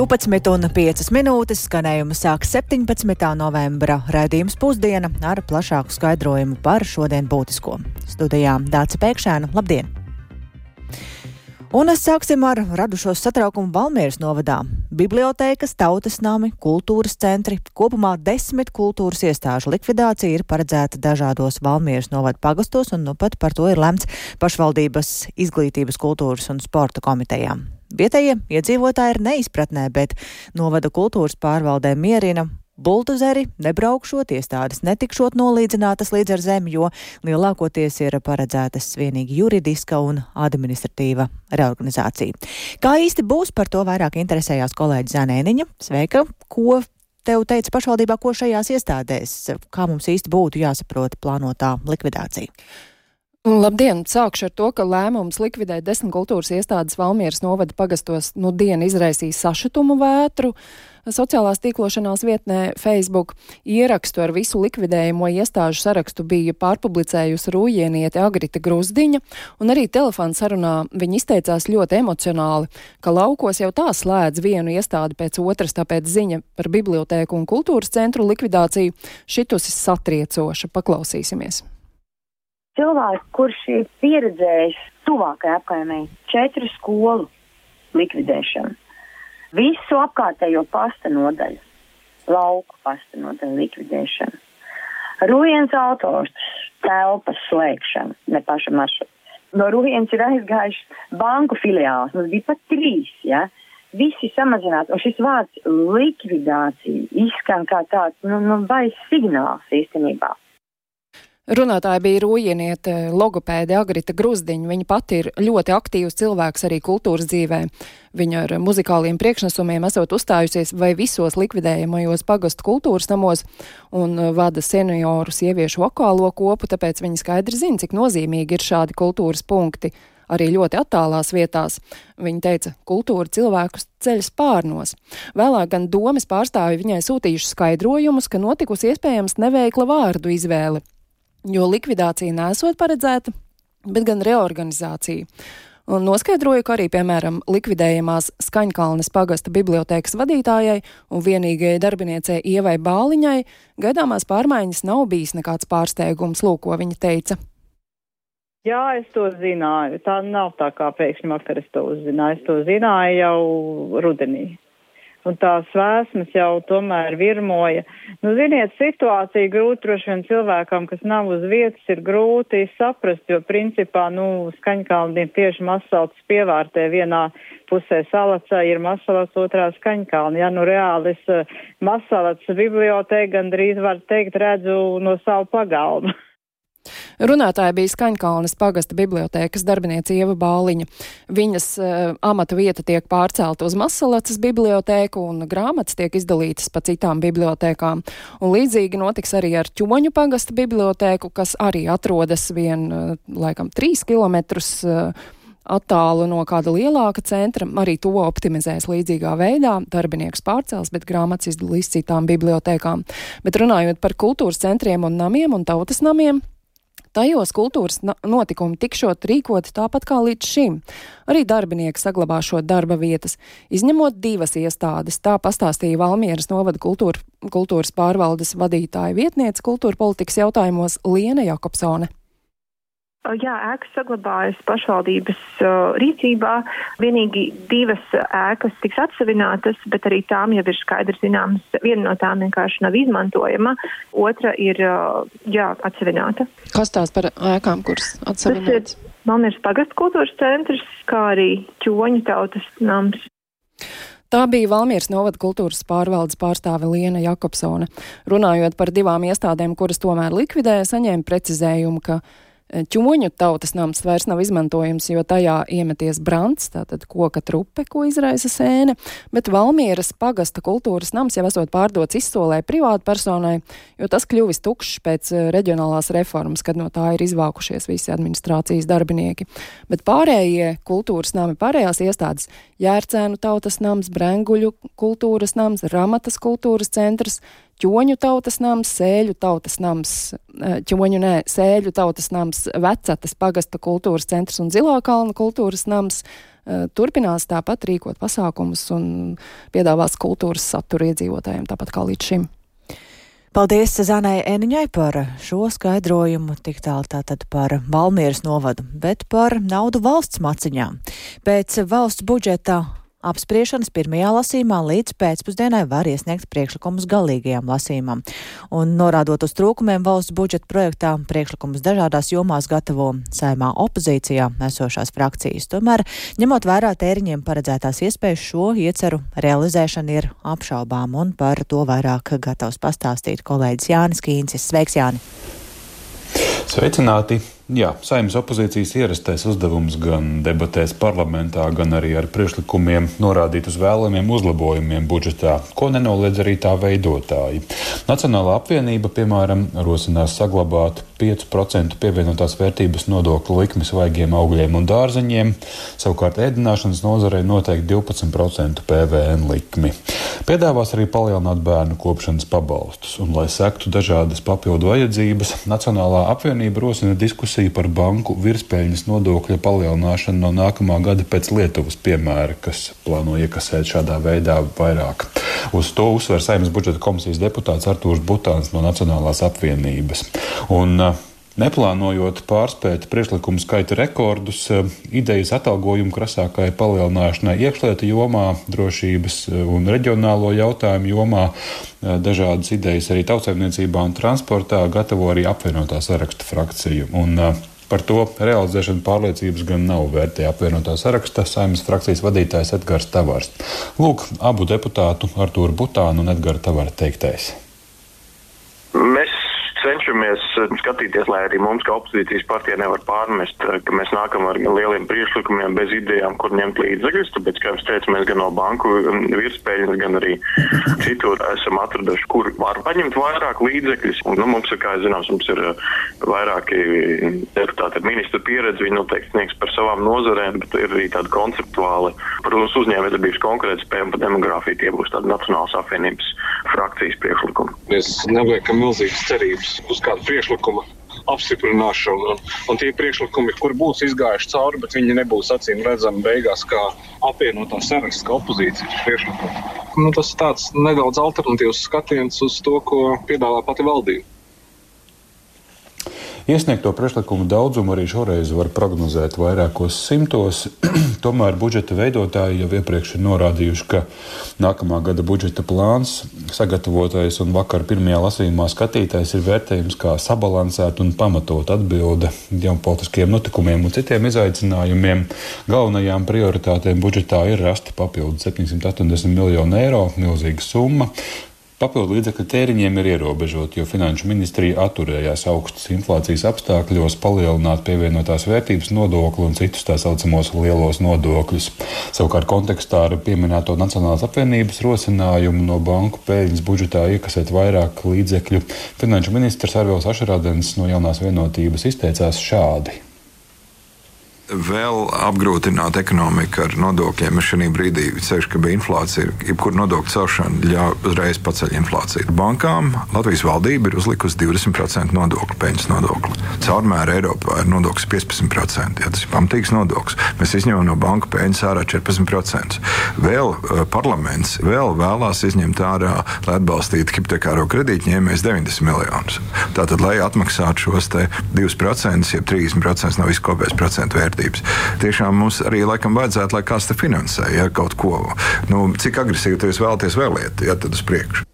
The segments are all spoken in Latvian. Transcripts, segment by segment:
12,5 minūtes skanējuma sāks 17. novembra raidījums pusdiena ar plašāku skaidrojumu par šodien būtisko. Studijā Dāca Pēkšēna, labdien! Un es sāksim ar radušos satraukumu Valmieras novadā. Bibliotēkas, tautas nami, kultūras centri, kopumā desmit kultūras iestāžu likvidācija ir paredzēta dažādos Valmieras novada pagastos, un nu pat par to ir lemts pašvaldības izglītības, kultūras un sporta komitejām. Vietējie iedzīvotāji ir neizpratnē, bet novada kultūras pārvaldē mierina Bultuzeri nebraukšot, iestādes netikšot nolīdzinātas līdz ar zemi, jo lielākoties ir paredzētas vienīgi juridiska un administratīva reorganizācija. Kā īsti būs, par to vairāk interesējās kolēģi Zanēniņa. Sveika! Ko tev teica pašvaldībā, ko šajās iestādēs, kā mums īsti būtu jāsaprot plānotā likvidācija? Labdien! Sākšu ar to, ka lēmums likvidēt desmit kultūras iestādes Valmieras novada pagastos nu dienu izraisīja sašutumu vētru. Sociālās tīklošanās vietnē Facebook ierakstu ar visu likvidējumu iestāžu sarakstu bija pārpublicējusi rūjieniete Agrita Gruzdiņa, un arī telefona sarunā viņa izteicās ļoti emocionāli, ka laukos jau tā slēdz vienu iestādi pēc otras, tāpēc ziņa par bibliotēku un kultūras centru likvidāciju šitusi satriecoša. Paklausīsimies! Cilvēks, kurš ir pieredzējis tuvākajā apkaimē četru skolu likvidēšanu, visu apkārtējo pasta nodaļu, lauku pasta nodaļu likvidēšanu, Rūjens autors telpas slēgšanu, ne paša maršruta. No Rūjens ir aizgājuši banku filiāls, mums bija pat trīs, ja? Visi samazināti, un šis vārds likvidācija izskan kā tāds, nu, nu, bais signāls īstenībā. Runātāja bija Rūjieniete, logopēde Agrita Gruzdiņa. Viņa pati ir ļoti aktīvs cilvēks arī kultūras dzīvē. Viņa ar muzikāliem priekšnesumiem esot uzstājusies vai visos likvidējamajos pagastu kultūras namos un vada senioru sieviešu vokālo kopu, tāpēc viņa skaidri zina, cik nozīmīgi ir šādi kultūras punkti arī ļoti attālās vietās. Viņa teica, kultūra cilvēkus ceļas pārnos. Vēlāk gan domas pārstāvi viņai sūtījuši skaidrojumus, ka notikusi iespējams neveikla vārdu izvēle jo likvidācija nesot paredzēta, bet gan reorganizācija. Un noskaidroju, ka arī, piemēram, likvidējamās Skaņkalnes pagasta bibliotēkas vadītājai un vienīgajai darbiniecei Ievai Bāliņai gaidāmās pārmaiņas nav bijis nekāds pārsteigums, lūk, ko viņa teica. Jā, es to zināju. Tā nav tā kā pēkšņi vakar es to uzzināju. Es to zināju jau rudenī un tās vēsmas jau tomēr virmoja. Nu, ziniet, situācija grūti droši vien cilvēkam, kas nav uz vietas, ir grūti saprast, jo principā, nu, skaņkalni ir tieši masalats pievārtē vienā pusē salacā ir masalats, otrā skaņkalni. Ja, nu, reāli es eh, masalats bibliotēku gandrīz var teikt redzu no savu pagalmu. Runātāja bija Skaņkalnes pagasta bibliotēkas darbiniece Ieva Bāliņa. Viņas uh, amata vieta tiek pārcelta uz Masalacas bibliotēku un grāmatas tiek izdalītas pa citām bibliotēkām. Un līdzīgi notiks arī ar Ķoņu pagasta bibliotēku, kas arī atrodas vien, uh, laikam, trīs kilometrus. Uh, attālu no kāda lielāka centra, arī to optimizēs līdzīgā veidā. Darbinieks pārcels, bet grāmatas izdalīs citām bibliotēkām. Bet runājot par kultūras centriem un namiem un tautas namiem, Tajos kultūras notikumi tikšot rīkoti tāpat kā līdz šim. Arī darbinieki saglabāšot darba vietas, izņemot divas iestādes. Tā pastāstīja Valmieras novada kultūra, kultūras pārvaldes vadītāja vietniece kultūra politikas jautājumos Liena Jakobsone. Jā, ēkas saglabājas pašvaldības uh, rīcībā. Vienīgi divas ēkas tiks atsevinātas, bet arī tām jau ir skaidrs zināms, viena no tām vienkārši nav izmantojama, otra ir uh, jā, atsevināta. Kas tās par ēkām, kuras atsevinātas? Malmīras pagastu kultūras centrs, kā arī ķoņu tautas nams. Tā bija Valmieras novada kultūras pārvaldes pārstāve Liena Jakobsone. Runājot par divām iestādēm, kuras tomēr likvidēja, saņēma precizējumu, ka Ķoņu tautas nams vairs nav izmantojams, jo tajā iemeties brants, tātad koka trupe, ko izraisa sēne, bet Valmieras pagasta kultūras nams jau esot pārdots izsolē privātu personai, jo tas kļuvis tukšs pēc eh, reģionālās reformas, kad no tā ir izvākušies visi administrācijas darbinieki. Bet pārējie kultūras nami, pārējās iestādes - Jērcēnu tautas nams, Brenguļu kultūras nams, Ramatas kultūras centrs, ķoņu tautas nams, sēļu tautas nams, eh, ķoņu nē, sēļu tautas nams, vecatas pagasta kultūras centrs un zilā kalna kultūras nams, turpinās tāpat rīkot pasākumus un piedāvās kultūras saturu iedzīvotājiem, tāpat kā līdz šim. Paldies Zanai Eniņai par šo skaidrojumu, tik tālu tātad par Valmieras novadu, bet par naudu valsts maciņām. Pēc valsts budžeta apspriešanas pirmajā lasīmā līdz pēcpusdienai var iesniegt priekšlikumus galīgajam lasīmam. Un norādot uz trūkumiem valsts budžeta projektā, priekšlikumus dažādās jomās gatavo saimā opozīcijā esošās frakcijas. Tomēr, ņemot vērā tēriņiem paredzētās iespējas, šo ieceru realizēšana ir apšaubām, un par to vairāk gatavs pastāstīt kolēģis Jānis Kīncis. Sveiks, Jāni! Sveicināti! Jā, saimnes opozīcijas ierastais uzdevums gan debatēs parlamentā, gan arī ar priekšlikumiem norādīt uz vēlamiem uzlabojumiem budžetā, ko nenoliedz arī tā veidotāji. Nacionālā apvienība, piemēram, rosinās saglabāt 5% pievienotās vērtības nodokļu likmi svaigiem augļiem un dārzeņiem, savukārt ēdināšanas nozarei noteikti 12% PVN likmi. Piedāvās arī palielināt bērnu kopšanas pabalstus, un, lai sektu dažādas papildu vajadzības, Nacionālā apvienība rosina diskusiju diskusija par banku virspēļņas nodokļa palielināšanu no nākamā gada pēc Lietuvas piemēra, kas plāno iekasēt šādā veidā vairāk. Uz to uzsver Saimnes budžeta komisijas deputāts Artūrs Butāns no Nacionālās apvienības. Un, uh, Neplānojot pārspēt priekšlikumu skaita rekordus, idejas atalgojuma krasākai palielināšanai iekšlietu jomā, drošības un reģionālo jautājumu jomā, dažādas idejas arī tautsēmniecībā un transportā gatavo arī apvienotā saraksta frakcija. Un, Par to realizēšanu pārliecības gan nav vērtē apvienotā saraksta saimnes frakcijas vadītājs Edgars Tavars. Lūk, abu deputātu Artūru Butānu un Edgara Tavara teiktais. Mēs cenšamies eh, skatīties, lai arī mums, kā opozīcijas partija, nevar pārmest, eh, ka mēs nākam ar lieliem priekšlikumiem bez idejām, kur ņemt līdzekļus. Tāpēc, kā jau teicu, mēs gan no banku virspēļņas, gan arī citur esam atraduši, kur var paņemt vairāk līdzekļus. Un, nu, mums ir, kā zināms, mums ir eh, vairāki deputāti ar ministru pieredzi, viņi noteikti sniegs par savām nozarēm, bet ir arī tādi konceptuāli, protams, uzņēmējdarbības konkrēti spējumi par demogrāfiju, tie būs tādi Nacionālas apvienības frakcijas priekšlikumi. Mēs neliekam milzīgas cerības uz kādu priekšlikumu apstiprināšanu. Un, un tie priekšlikumi, kur būs izgājuši cauri, bet viņi nebūs acīm redzami beigās kā apvienotā saraksts, kā opozīcijas priekšlikumi. Nu, tas ir tāds nedaudz alternatīvs skatiens uz to, ko piedāvā pati valdība. Iesniegto priekšlikumu daudzumu arī šoreiz var prognozēt vairākos simtos. Tomēr budžeta veidotāji jau iepriekš ir norādījuši, ka nākamā gada budžeta plāns, sagatavotais un vakar pirmajā lasījumā skatītais, ir vērtējums kā sabalansēta un pamatot atbilde ģeopolitiskiem notikumiem un citiem izaicinājumiem. Galvenajām prioritātēm budžetā ir rasta papildu 780 miljonu eiro, milzīga summa. Papildu līdzekļu tēriņiem ir ierobežoti, jo Finanšu ministrija atturējās augstas inflācijas apstākļos palielināt pievienotās vērtības nodokli un citus tā saucamos lielos nodokļus. Savukārt kontekstā ar pieminēto Nacionālās apvienības rosinājumu no banku peļņas budžetā iekasēt vairāk līdzekļu, Finanšu ministrs Arvils Ašarādens no jaunās vienotības izteicās šādi vēl apgrūtināt ekonomiku ar nodokļiem. Es šajā brīdī ceru, ka bija inflācija, jebkura nodokļu celšana ļauj uzreiz paceļ inflāciju. Bankām Latvijas valdība ir uzlikusi 20% nodokli, peļņas nodokli. Caurmēr Eiropā ir nodoklis 15%. Ja, tas ir pamatīgs nodoklis. Mēs izņemam no banka peļņas ārā 14%. Vēl uh, parlaments vēl vēlās izņemt ārā, lai atbalstītu hipotekāro kredītņēmējus 90 miljonus. Tātad, lai atmaksātu šos 2%, jeb 30% no viskopējās procentu vērtības vērtības. Tiešām mums arī laikam vajadzētu, lai kāds te finansē ja, kaut ko. Nu, cik agresīvi jūs vēlaties vēlēt, ja tad uz priekšu?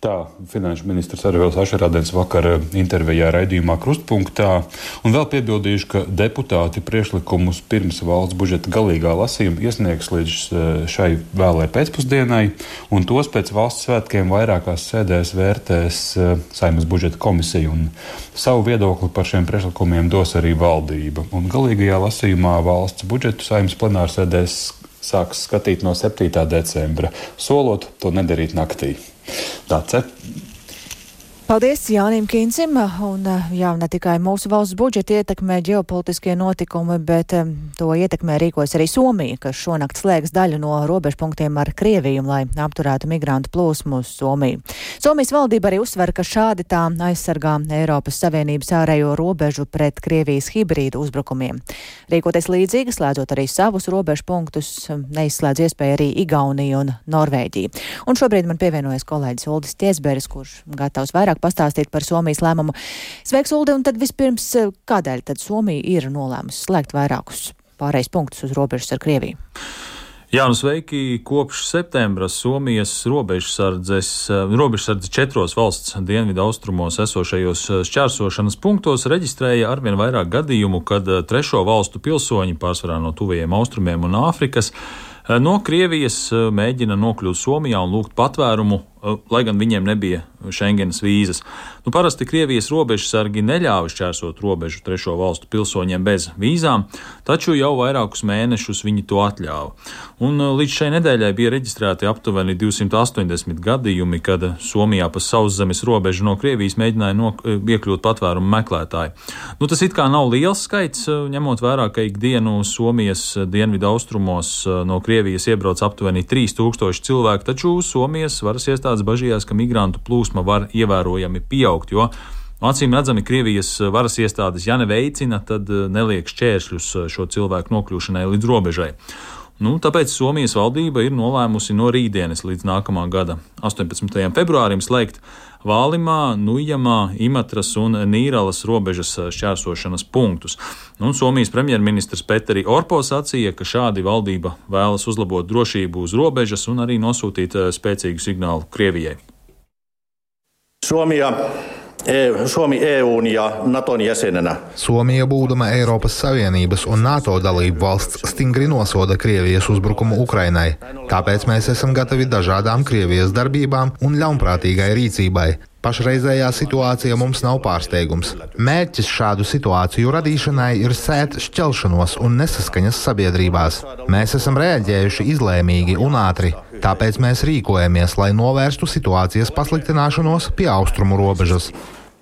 Tā finanšu ministrs Arvils Ašarādens vakar eh, intervijā raidījumā Krustpunktā un vēl piebildījuši, ka deputāti priešlikumus pirms valsts budžeta galīgā lasījuma iesniegs līdz eh, šai vēlē pēcpusdienai, un tos pēc valsts svētkiem vairākās sēdēs vērtēs eh, Saimas budžeta komisija, un savu viedokli par šiem priešlikumiem dos arī valdība. Un galīgajā lasījumā valsts budžetu Saimas plenārsēdēs sāks skatīt no 7. decembra, solot to nedarīt naktī. That's it. Paldies Jānim Kīncim, un jā, ne tikai mūsu valsts budžeti ietekmē ģeopolitiskie notikumi, bet um, to ietekmē rīkojas arī Somija, kas šonakt slēgs daļu no robežpunktiem ar Krieviju, lai apturētu migrantu plūsmu uz Somiju. Somijas valdība arī uzsver, ka šādi tā aizsargā Eiropas Savienības ārējo robežu pret Krievijas hibrīdu uzbrukumiem. Rīkoties līdzīgi, slēdzot arī savus robežpunktus, neizslēdz iespēju arī Igaunija un Norvēģija. Un šobrīd man pievienojas kolēģis Uldis Tiesberis, kurš gatavs vairāk vairāk pastāstīt par Somijas lēmumu. Sveiks, Uldi, un tad vispirms, eh, kādēļ tad Somija ir nolēmusi slēgt vairākus pārējais punktus uz robežas ar Krieviju? Jā, nu sveiki! Kopš septembra Somijas eh, robežsardze četros valsts dienvidu austrumos esošajos eh, šķērsošanas punktos reģistrēja arvien vairāk gadījumu, kad trešo valstu pilsoņi, pārsvarā no tuvajiem austrumiem un Āfrikas, no Krievijas mēģina nokļūt Somijā un lūgt patvērumu, lai gan viņiem nebija Schengenas vīzas. Nu, parasti Krievijas robežsargi neļāva šķērsot robežu trešo valstu pilsoņiem bez vīzām, taču jau vairākus mēnešus viņi to atļāva. Un uh, līdz šai nedēļai bija reģistrēti aptuveni 280 gadījumi, kad Somijā pa sauszemes robežu no Krievijas mēģināja no, uh, iekļūt patvērumu meklētāji. Nu, tas it kā nav liels skaits, uh, ņemot vērā, ka ikdienu Somijas dienvidu austrumos no Krievijas iebrauc aptuveni 3000 cilvēku, taču Somijas varas iestādes bažījās, ka migrantu plūsma var ievērojami pieaugt, jo Acīm redzami, Krievijas varas iestādes, ja neveicina, tad eh, neliek šķēršļus eh, šo cilvēku nokļūšanai līdz robežai. Nu, tāpēc Somijas valdība ir nolēmusi no rītdienas līdz nākamā gada 18. februārim slēgt Vālimā, Nujamā, Imatras un Nīralas robežas eh, šķērsošanas punktus. Nu, Somijas premjerministrs Peteri Orpo sacīja, ka šādi valdība vēlas uzlabot drošību uz robežas un arī nosūtīt spēcīgu signālu Krievijai. Suomi ja Suomi EUn ja Naton jäsenenä. Somija, būdama Eiropas Savienības un NATO dalību valsts, stingri nosoda Krievijas uzbrukumu Ukrainai. Tāpēc mēs esam gatavi dažādām Krievijas darbībām un ļaunprātīgai rīcībai. Pašreizējā situācija mums nav pārsteigums. Mērķis šādu situāciju radīšanai ir sēt šķelšanos un nesaskaņas sabiedrībās. Mēs esam reaģējuši izlēmīgi un ātri. Tāpēc mēs rīkojamies, lai novērstu situācijas pasliktināšanos pie austrumu robežas.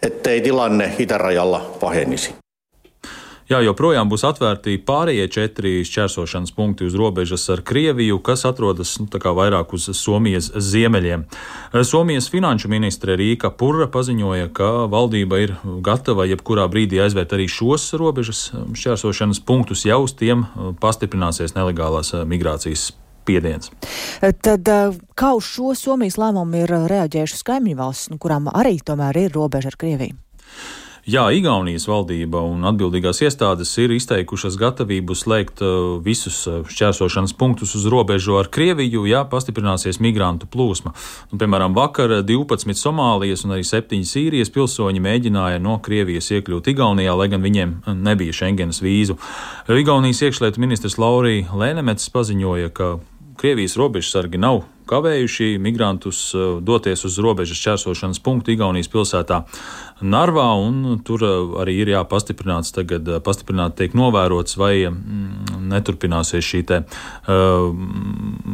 Ettei tilanne itärajalla pahenisi. Jā, joprojām būs atvērti pārējie četri šķērsošanas punkti uz robežas ar Krieviju, kas atrodas nu, vairāk uz Somijas ziemeļiem. Somijas finanšu ministre Rīka Purra paziņoja, ka valdība ir gatava jebkurā brīdī aizvērt arī šos robežas šķērsošanas punktus, ja uz tiem pastiprināsies nelegālās migrācijas spiediens. Tad kā uz šo Somijas lēmumu ir reaģējušas kaimiņu valsts, nu, kurām arī tomēr ir robeža ar Krieviju? Jā, Igaunijas valdība un atbildīgās iestādes ir izteikušas gatavību slēgt visus šķērsošanas punktus uz robežu ar Krieviju, ja pastiprināsies migrantu plūsma. Nu, piemēram, vakar 12 Somālijas un arī 7 Sīrijas pilsoņi mēģināja no Krievijas iekļūt Igaunijā, lai gan viņiem nebija Schengenas vīzu. Igaunijas iekšlietu ministrs Laurija Lēnemets paziņoja, ka Krievijas robežsargi nav kavējuši migrantus uh, doties uz robežas čērsošanas punktu Igaunijas pilsētā Narvā, un tur uh, arī ir jāpastiprināts, tagad uh, pastiprināti tiek novērots, vai mm, neturpināsies šī te uh,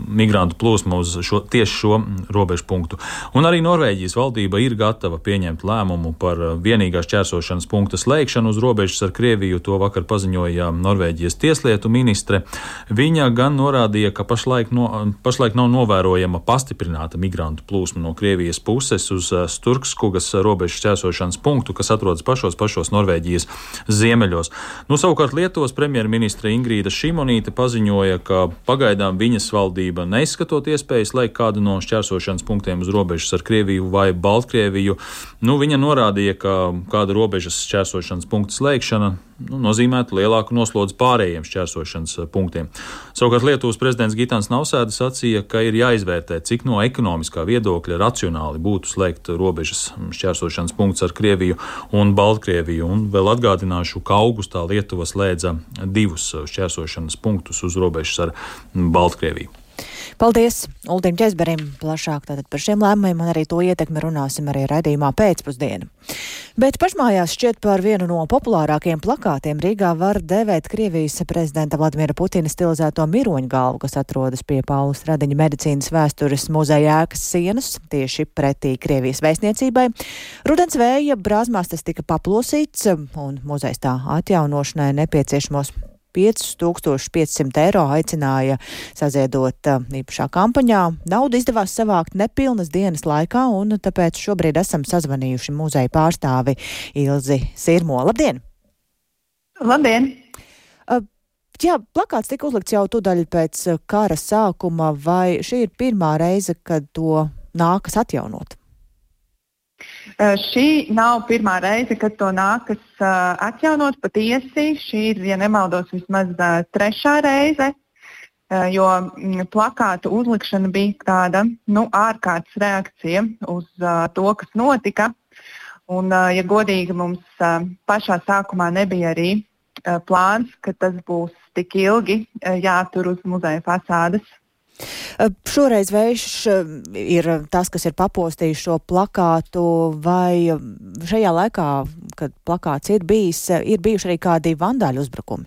migrantu plūsma uz šo, tieši šo robežu punktu. Un arī Norvēģijas valdība ir gatava pieņemt lēmumu par vienīgās čērsošanas punkta slēgšanu uz robežas ar Krieviju. To vakar paziņoja Norvēģijas tieslietu ministre. Viņa gan norādīja, ka pašlaik, no, pašlaik nav novērojama pastiprināta migrantu plūsma no Krievijas puses uz eh, Sturkskugas robežas čēsošanas punktu, kas atrodas pašos pašos Norvēģijas ziemeļos. Nu, savukārt Lietuvas premjerministra Ingrīda Šimonīte paziņoja, ka pagaidām viņas valdība neizskatot iespējas slēgt kādu no šķērsošanas punktiem uz robežas ar Krieviju vai Baltkrieviju. Nu, viņa norādīja, ka kāda robežas šķērsošanas punkta slēgšana nu, nozīmētu lielāku noslodzi pārējiem šķērsošanas punktiem. Savukārt Lietuvas prezidents Gitāns Nausēda sacīja, ka ir jāizvērtē, cik no ekonomiskā viedokļa racionāli būtu slēgt robežas šķērsošanas punkts ar Krieviju un Baltkrieviju. Un vēl atgādināšu, ka augustā Lietuva slēdza divus šķērsošanas punktus uz robežas ar Baltkrieviju. Paldies Uldim Česberim. Plašāk tātad par šiem lēmumiem un arī to ietekmi runāsim arī raidījumā pēcpusdienu. Bet pašmājās šķiet par vienu no populārākajiem plakātiem Rīgā var devēt Krievijas prezidenta Vladimira Putina stilizēto miroņu galvu, kas atrodas pie Paulus Radiņa medicīnas vēstures muzeja ēkas sienas, tieši pretī Krievijas vēstniecībai. Rudens vēja brāzmās tas tika paplosīts un muzejs tā atjaunošanai nepieciešamos 5500 eiro aicināja saziedot īpašā kampaņā. Naudu izdevās savākt nepilnas dienas laikā, un tāpēc šobrīd esam sazvanījuši muzeja pārstāvi Ilzi Sirmo. Labdien! Labdien! Uh, Jā, plakāts tika uzlikts jau tūdaļ pēc kara sākuma, vai šī ir pirmā reize, kad to nākas atjaunot? Uh, šī nav pirmā reize, kad to nākas uh, atjaunot patiesi. Šī ir, ja nemaldos, vismaz uh, trešā reize, jo mm, plakāta uzlikšana bija tāda nu, ārkārtas reakcija uz to, kas notika. Un, ja godīgi, mums pašā sākumā nebija arī plāns, ka tas būs tik ilgi jātur uz muzeja fasādes. Šoreiz vējš ir tas, kas ir papostījis šo plakātu, vai šajā laikā, kad plakāts ir bijis, ir bijuši arī kādi vandāļu uzbrukumi?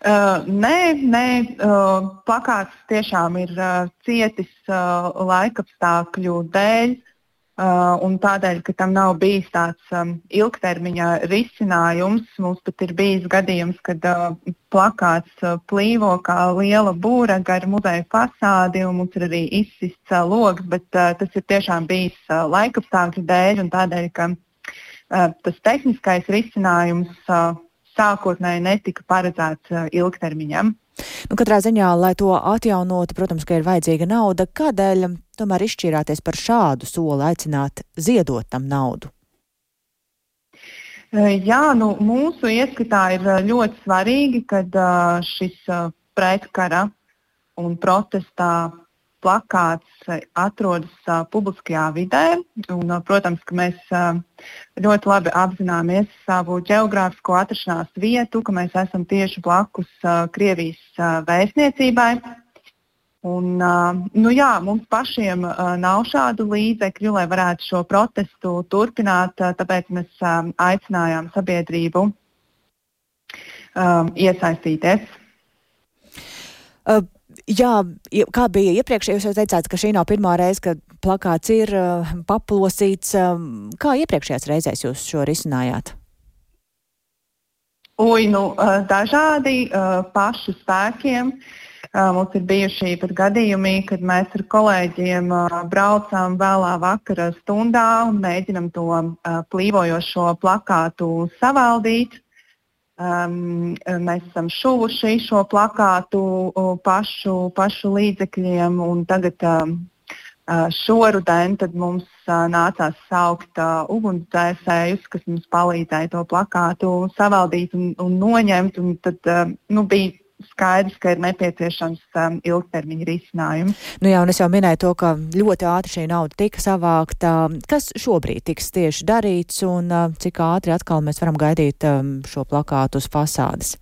Uh, nē, nē uh, plakāts tiešām ir uh, cietis uh, laikapstākļu dēļ. Uh, un tādēļ, ka tam nav bijis tāds um, ilgtermiņa risinājums, mums pat ir bijis gadījums, kad uh, plakāts uh, plīvo kā liela būra gar muzeja fasādi, un mums ir arī izsists uh, logs, bet uh, tas ir tiešām bijis uh, laikapstākļu dēļ, un tādēļ, ka uh, tas tehniskais risinājums uh, sākotnēji netika paredzēts uh, ilgtermiņam. Nu, katrā ziņā, lai to atjaunotu, protams, ka ir vajadzīga nauda. Kādēļ tomēr izšķirāties par šādu soli, aicināt ziedot tam naudu? Jā, nu, mūsu ieskatā ir ļoti svarīgi, kad šis pretkara un protestā plakāts eh, atrodas uh, publiskajā vidē. Un, uh, protams, ka mēs ļoti labi apzināmies savu geogrāfisko atrašanās vietu, ka mēs esam tieši blakus Krievijas vēstniecībai. Un, nu jā, mums pašiem nav šādu līdzekļu, lai varētu šo protestu turpināt, tāpēc mēs aicinājām sabiedrību uh, iesaistīties. Uh, Jā, kā bija iepriekš, jūs jau teicāt, ka šī nav pirmā reize, kad plakāts ir uh, paplosīts. Uh, kā iepriekšējās reizēs jūs šo risinājāt? Ui, nu, uh, dažādi uh, pašu spēkiem. Mums ir bijuši pat gadījumi, kad mēs ar kolēģiem braucam vēlā vakara stundā un mēģinam to plīvojošo plakātu savaldīt. Um, mēs esam šuvuši šo plakātu pašu, pašu līdzekļiem, un tagad um, šoruden mums uh, nācās saukt uh, ugunsdzēsējus, kas mums palīdzēja to plakātu savaldīt un, un noņemt. Un tad, uh, nu, bija skaidrs, ka ir nepieciešams um, ilgtermiņa risinājums. Nu jā, un es jau minēju to, ka ļoti ātri šī nauda tika savākta. Kas šobrīd tiks tieši darīts un uh, cik ātri atkal mēs varam gaidīt um, šo plakātu uz fasādes?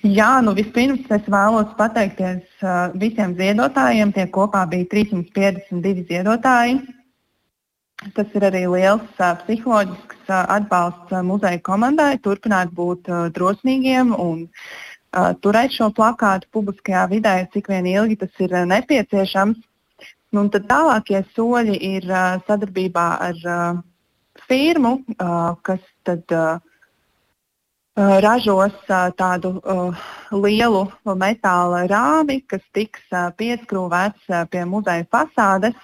Jā, nu vispirms es vēlos pateikties uh, visiem ziedotājiem. Tie kopā bija 352 ziedotāji. Tas ir arī liels uh, psiholoģisks uh, atbalsts uh, muzeja komandai, turpināt būt uh, drosmīgiem un uh, turēt šo plakātu publiskajā vidē, cik vien ilgi tas ir nepieciešams. Nu, tad tālākie soļi ir uh, sadarbībā ar uh, firmu, uh, kas tad, uh, ražos uh, tādu uh, lielu metāla rāmi, kas tiks uh, pieskrūvēts uh, pie muzeja fasādes.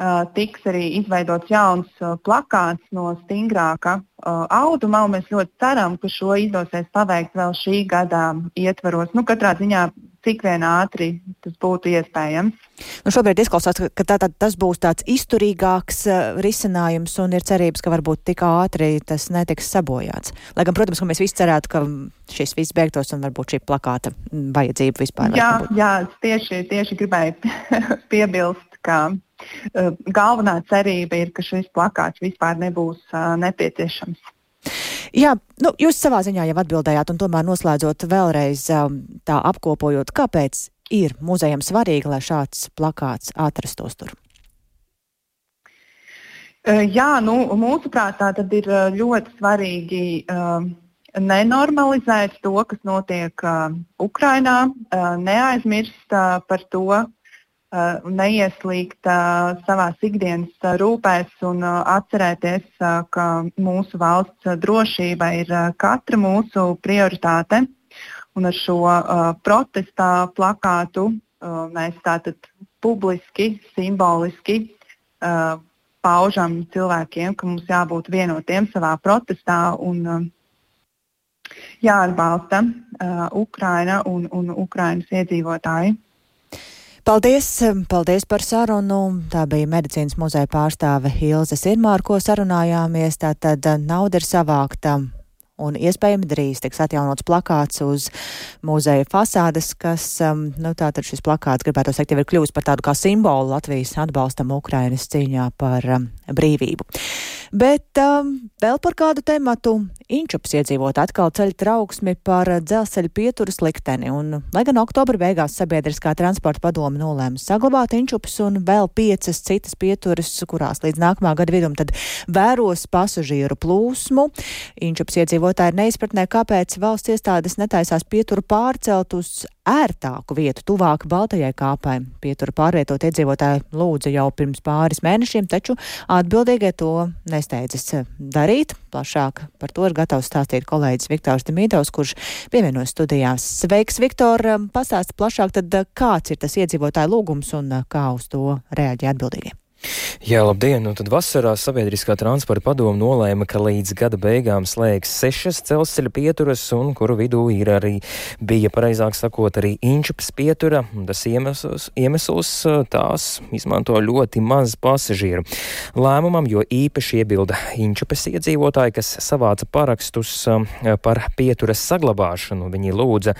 Uh, tiks arī izveidots jauns uh, plakāts no stingrāka uh, auduma. Mēs ļoti ceram, ka šo izdosies paveikt vēl šī gada ietvaros. Nu, katrā ziņā cik vien ātri tas būtu iespējams. Nu, šobrīd izklausās, ka tā, tā, tas būs tāds izturīgāks risinājums un ir cerības, ka varbūt tik ātri tas netiks sabojāts. Lai gan, protams, ka mēs visi cerētu, ka šis viss beigtos un varbūt šī plakāta vajadzība vispār. Jā, jā tieši, tieši gribēju piebilst, ka Eh, galvenā cerība ir, ka šis plakāts vispār nebūs eh, nepieciešams. Jā, nu, jūs savā ziņā jau atbildējāt, un tomēr noslēdzot vēlreiz um, tā apkopojot, kāpēc ir muzejam svarīgi, lai šāds plakāts atrastos tur? Jā, nu, mūsuprāt, tā ir ļoti svarīgi uh, nenormalizēt to, kas notiek uh, Ukrajinā, uh, neaizmirst uh, par to, uh, neieslīgt uh, savā ikdienas uh, rūpēs un uh, atcerēties, uh, ka mūsu valsts drošība ir uh, katra mūsu prioritāte. Un ar šo uh, protesta plakātu uh, mēs tātad publiski, simboliski uh, paužam cilvēkiem, ka mums jābūt vienotiem savā protestā un uh, jāatbalsta uh, Ukraina un, un Ukrainas iedzīvotāji. Paldies, paldies par sarunu. Tā bija medicīnas muzeja pārstāve Ilze Sirmāra, ko sarunājāmies. Tātad nauda ir savākta un iespējami drīz tiks atjaunots plakāts uz muzeja fasādes, kas, um, nu, tātad šis plakāts, gribētu teikt, jau ir kļuvis par tādu kā simbolu Latvijas atbalstam Ukrainas cīņā par um, brīvību. Bet um, vēl par kādu tematu Inčups iedzīvot atkal ceļ trauksmi par dzelzceļa pieturas likteni, un, lai gan oktobra beigās sabiedriskā transporta padoma nolēma saglabāt Inčups un vēl piecas citas pieturas, kurās līdz nākamā gada vidum tad vēros pasažieru plūsmu. Inčups iedzīvotāji ir neizpratnē, kāpēc valsts iestādes netaisās pieturu pārcelt uz ērtāku vietu, tuvāk Baltajai kāpai. Pietura pārvietot iedzīvotāji lūdza jau pirms pāris mēnešiem, taču atbildīgie to nesteidzas darīt. Plašāk par to ir gatavs stāstīt kolēģis Viktors Demīdovs, kurš pievienojas studijās. Sveiks, Viktor! Pastāst plašāk, tad kāds ir tas iedzīvotāju lūgums un kā uz to reaģē atbildīgie? Jā, labdien! Nu, tad vasarā sabiedriskā transporta padoma nolēma, ka līdz gada beigām slēgs sešas dzelzceļa pieturas, un kuru vidū ir arī, bija pareizāk sakot, arī inčups pietura. Tas iemesls, iemesls tās izmanto ļoti maz pasažieru. Lēmumam, jo īpaši iebilda inčupas iedzīvotāji, kas savāca parakstus par pieturas saglabāšanu. Viņi lūdza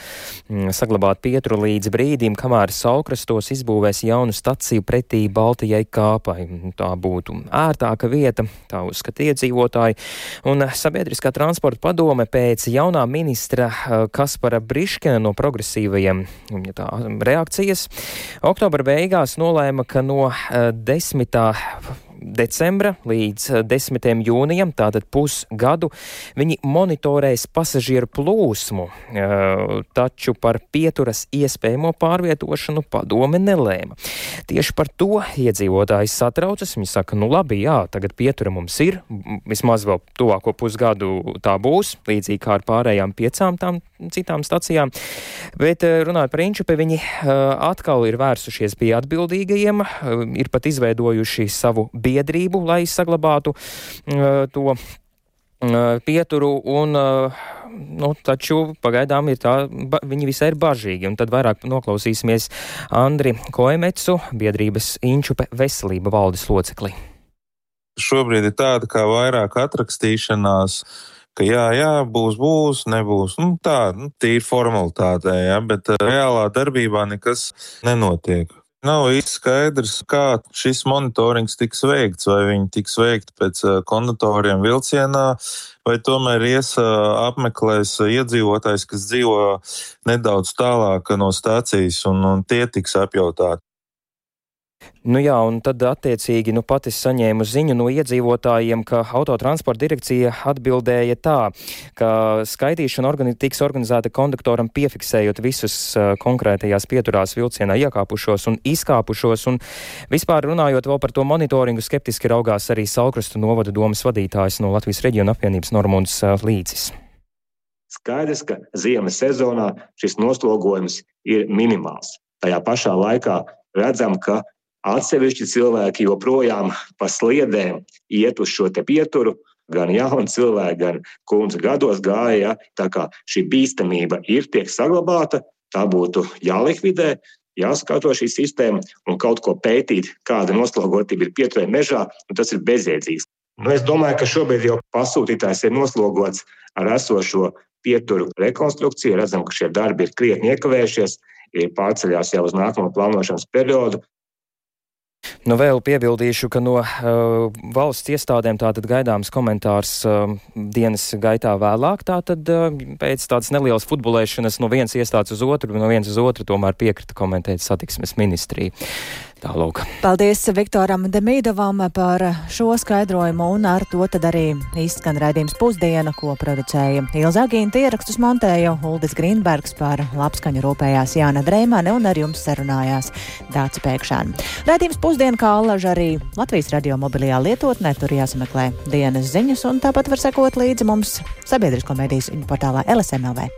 saglabāt pieturu līdz brīdim, kamēr Saukrastos izbūvēs jaunu staciju pretī Baltijai kāpai lai tā būtu ērtāka vieta, tā uzskata iedzīvotāji. Un sabiedriskā transporta padome pēc jaunā ministra eh, Kaspara Briškena no progresīvajiem tā, reakcijas oktobra beigās nolēma, ka no eh, desmitā decembra līdz 10. Eh, jūnijam, tātad pusgadu, viņi monitorēs pasažieru plūsmu, eh, taču par pieturas iespējamo pārvietošanu padome nelēma. Tieši par to iedzīvotāji satraucas. Viņi saka, nu labi, jā, tagad pietura mums ir, vismaz vēl tuvāko pusgadu tā būs, līdzīgi kā ar pārējām piecām tām citām stacijām. Bet eh, runājot par Inčupi, viņi atkal ir vērsušies pie atbildīgajiem, ir pat izveidojuši savu biedru biedrību, lai saglabātu uh, to uh, pieturu un uh, nu, taču pagaidām ir tā, ba, viņi visai ir bažīgi. Un tad vairāk noklausīsimies Andri Koemetsu, biedrības Inčupe veselība valdes locekli. Šobrīd ir tāda kā vairāk atrakstīšanās, ka jā, jā, būs, būs, nebūs. Nu, tā, nu, tīri formalitātē, jā, bet reālā darbībā nekas nenotiek. Nav īsti skaidrs, kā šis monitorings tiks veikts. Vai viņi tiks veikti pēc eh, kondatoriem vilcienā, vai tomēr ies eh, apmeklēs iedzīvotājs, kas dzīvo nedaudz tālāk no stācijas, un, un tie tiks apjautāti. Nu jā, un tad attiecīgi nu pat es saņēmu ziņu no iedzīvotājiem, ka autotransporta direkcija atbildēja tā, ka skaitīšana organi tiks organizēta konduktoram piefiksējot visus uh, konkrētajās pieturās vilcienā iekāpušos un izkāpušos, un vispār runājot vēl par to monitoringu, skeptiski raugās arī Salkrastu novada domas vadītājs no Latvijas reģiona apvienības Normunds uh, Līdzis. Skaidrs, ka ziemas sezonā šis noslogojums ir minimāls. Tajā pašā laikā redzam, ka Atsevišķi cilvēki joprojām pa sliedēm iet uz šo pieturu, gan jauni cilvēki, gan kundze gados gāja. Ja? Tā kā šī bīstamība ir, tiek saglabāta, tā būtu jālikvidē, jāskato šī sistēma un kaut ko pētīt, kāda noslogotība ir pieturē mežā, tas ir bezjēdzīgs. Nu, es domāju, ka šobrīd jau pasūtītājs ir noslogots ar esošo pieturu rekonstrukciju. Redzam, ka šie darbi ir krietni iekavējušies, ir pārceļās jau uz nākamo plānošanas periodu. Nu, vēl piebildīšu, ka no uh, valsts iestādēm tātad gaidāms komentārs uh, dienas gaitā vēlāk. Tātad uh, pēc tādas nelielas futbolēšanas no vienas iestādes uz otru, no vienas uz otru tomēr piekrita komentēt satiksmes ministrija. Tālūk. Paldies Viktoram Demīdovam par šo skaidrojumu, un ar to tad arī izskan raidījums pusdiena, ko producēja Ilza Agīna ierakstus montēja Uldis Grīnbergs par labskaņu rūpējās Jāna Dreimane un ar jums sarunājās Dāca Pēkšāna. Raidījums pusdiena kā allaž arī Latvijas radio mobilajā lietotnē, tur jāsameklē dienas ziņas, un tāpat var sekot līdzi mums sabiedrisko mediju portālā LSMLV.